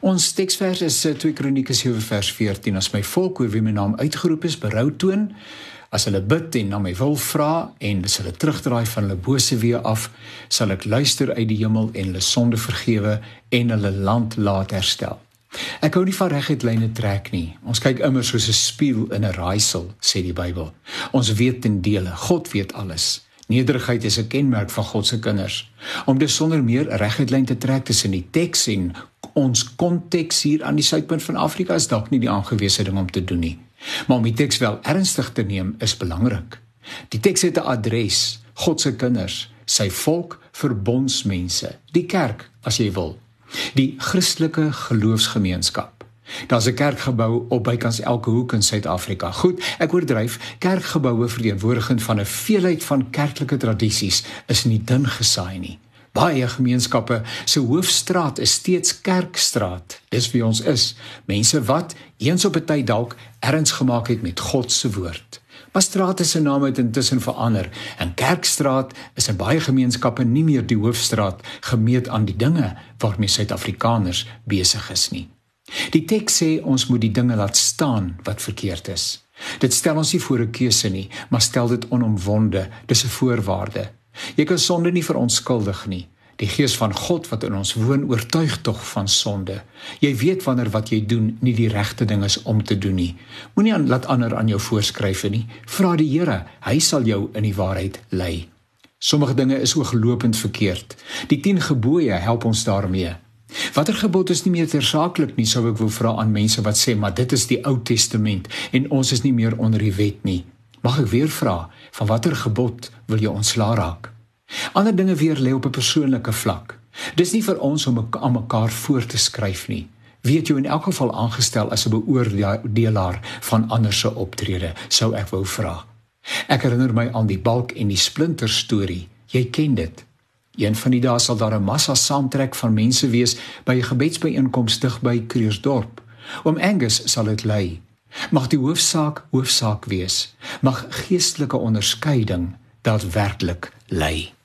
Ons teksvers is 2 Kronieke 7 vers 14. As my volk oor wie my naam uitgeroep is, berou toon, as hulle bid en na my wil vra en as hulle terugdraai van hulle bose weë af, sal ek luister uit die hemel en hulle sonde vergewe en hulle land laat herstel. Ek hou nie van reguit lyne trek nie. Ons kyk immer soos 'n spieël in 'n raaisel, sê die Bybel. Ons weet ten dele, God weet alles. Nederigheid is 'n kenmerk van God se kinders. Om dus sonder meer reguit lyn te trek tussen die teks en ons konteks hier aan die suidpunt van Afrika is dalk nie die aangewese ding om te doen nie. Maar om die teks wel ernstig te neem is belangrik. Die teks het 'n adres: God se kinders, sy volk, verbondsmense, die kerk as jy wil die Christelike geloofsgemeenskap. Daar's 'n kerkgebou op bykans elke hoek in Suid-Afrika. Goed, ek oordryf, kerkgeboue verteenwoordigend van 'n veelheid van kerklike tradisies is nie dun gesaai nie. Baie gemeenskappe se hoofstraat is steeds Kerkstraat. Dis wie ons is, mense wat eens op 'n tyd dalk erns gemaak het met God se woord. Maar strate se naam het intussen verander en Kerkstraat is in baie gemeenskappe nie meer die hoofstraat gemeet aan die dinge waarmee Suid-Afrikaners besig is nie. Die teks sê ons moet die dinge laat staan wat verkeerd is. Dit stel ons nie voor 'n keuse nie, maar stel dit onomwonde, dis 'n voorwaarde. Jy kan sonde nie verontskuldig nie. Die gees van God wat in ons woon oortuig tog van sonde. Jy weet wanneer wat jy doen nie die regte ding is om te doen nie. Moenie aan laat ander aan jou voorskryf nie. Vra die Here, hy sal jou in die waarheid lei. Sommige dinge is ooglopend verkeerd. Die 10 gebooie help ons daarmee. Watter gebod is nie meer tersaaklik nie, sou ek wou vra aan mense wat sê maar dit is die Ou Testament en ons is nie meer onder die wet nie. Mag ek weer vra, van watter gebod wil jy ontslaa raak? Ander dinge weer lê op 'n persoonlike vlak. Dis nie vir ons om aan mekaar voor te skryf nie. Weet jy in elk geval aangestel as 'n beoordelaar van ander se optrede, sou ek wou vra. Ek herinner my aan die balk en die splinter storie. Jy ken dit. Een van die dae sal daar 'n massa saamtrek van mense wees by 'n gebedsbyeenkoms dig by Kreersdorp. Oom Angus sal dit lei. Mag die hoofsaak hoofsaak wees. Mag geestelike onderskeiding daadwerklik lei.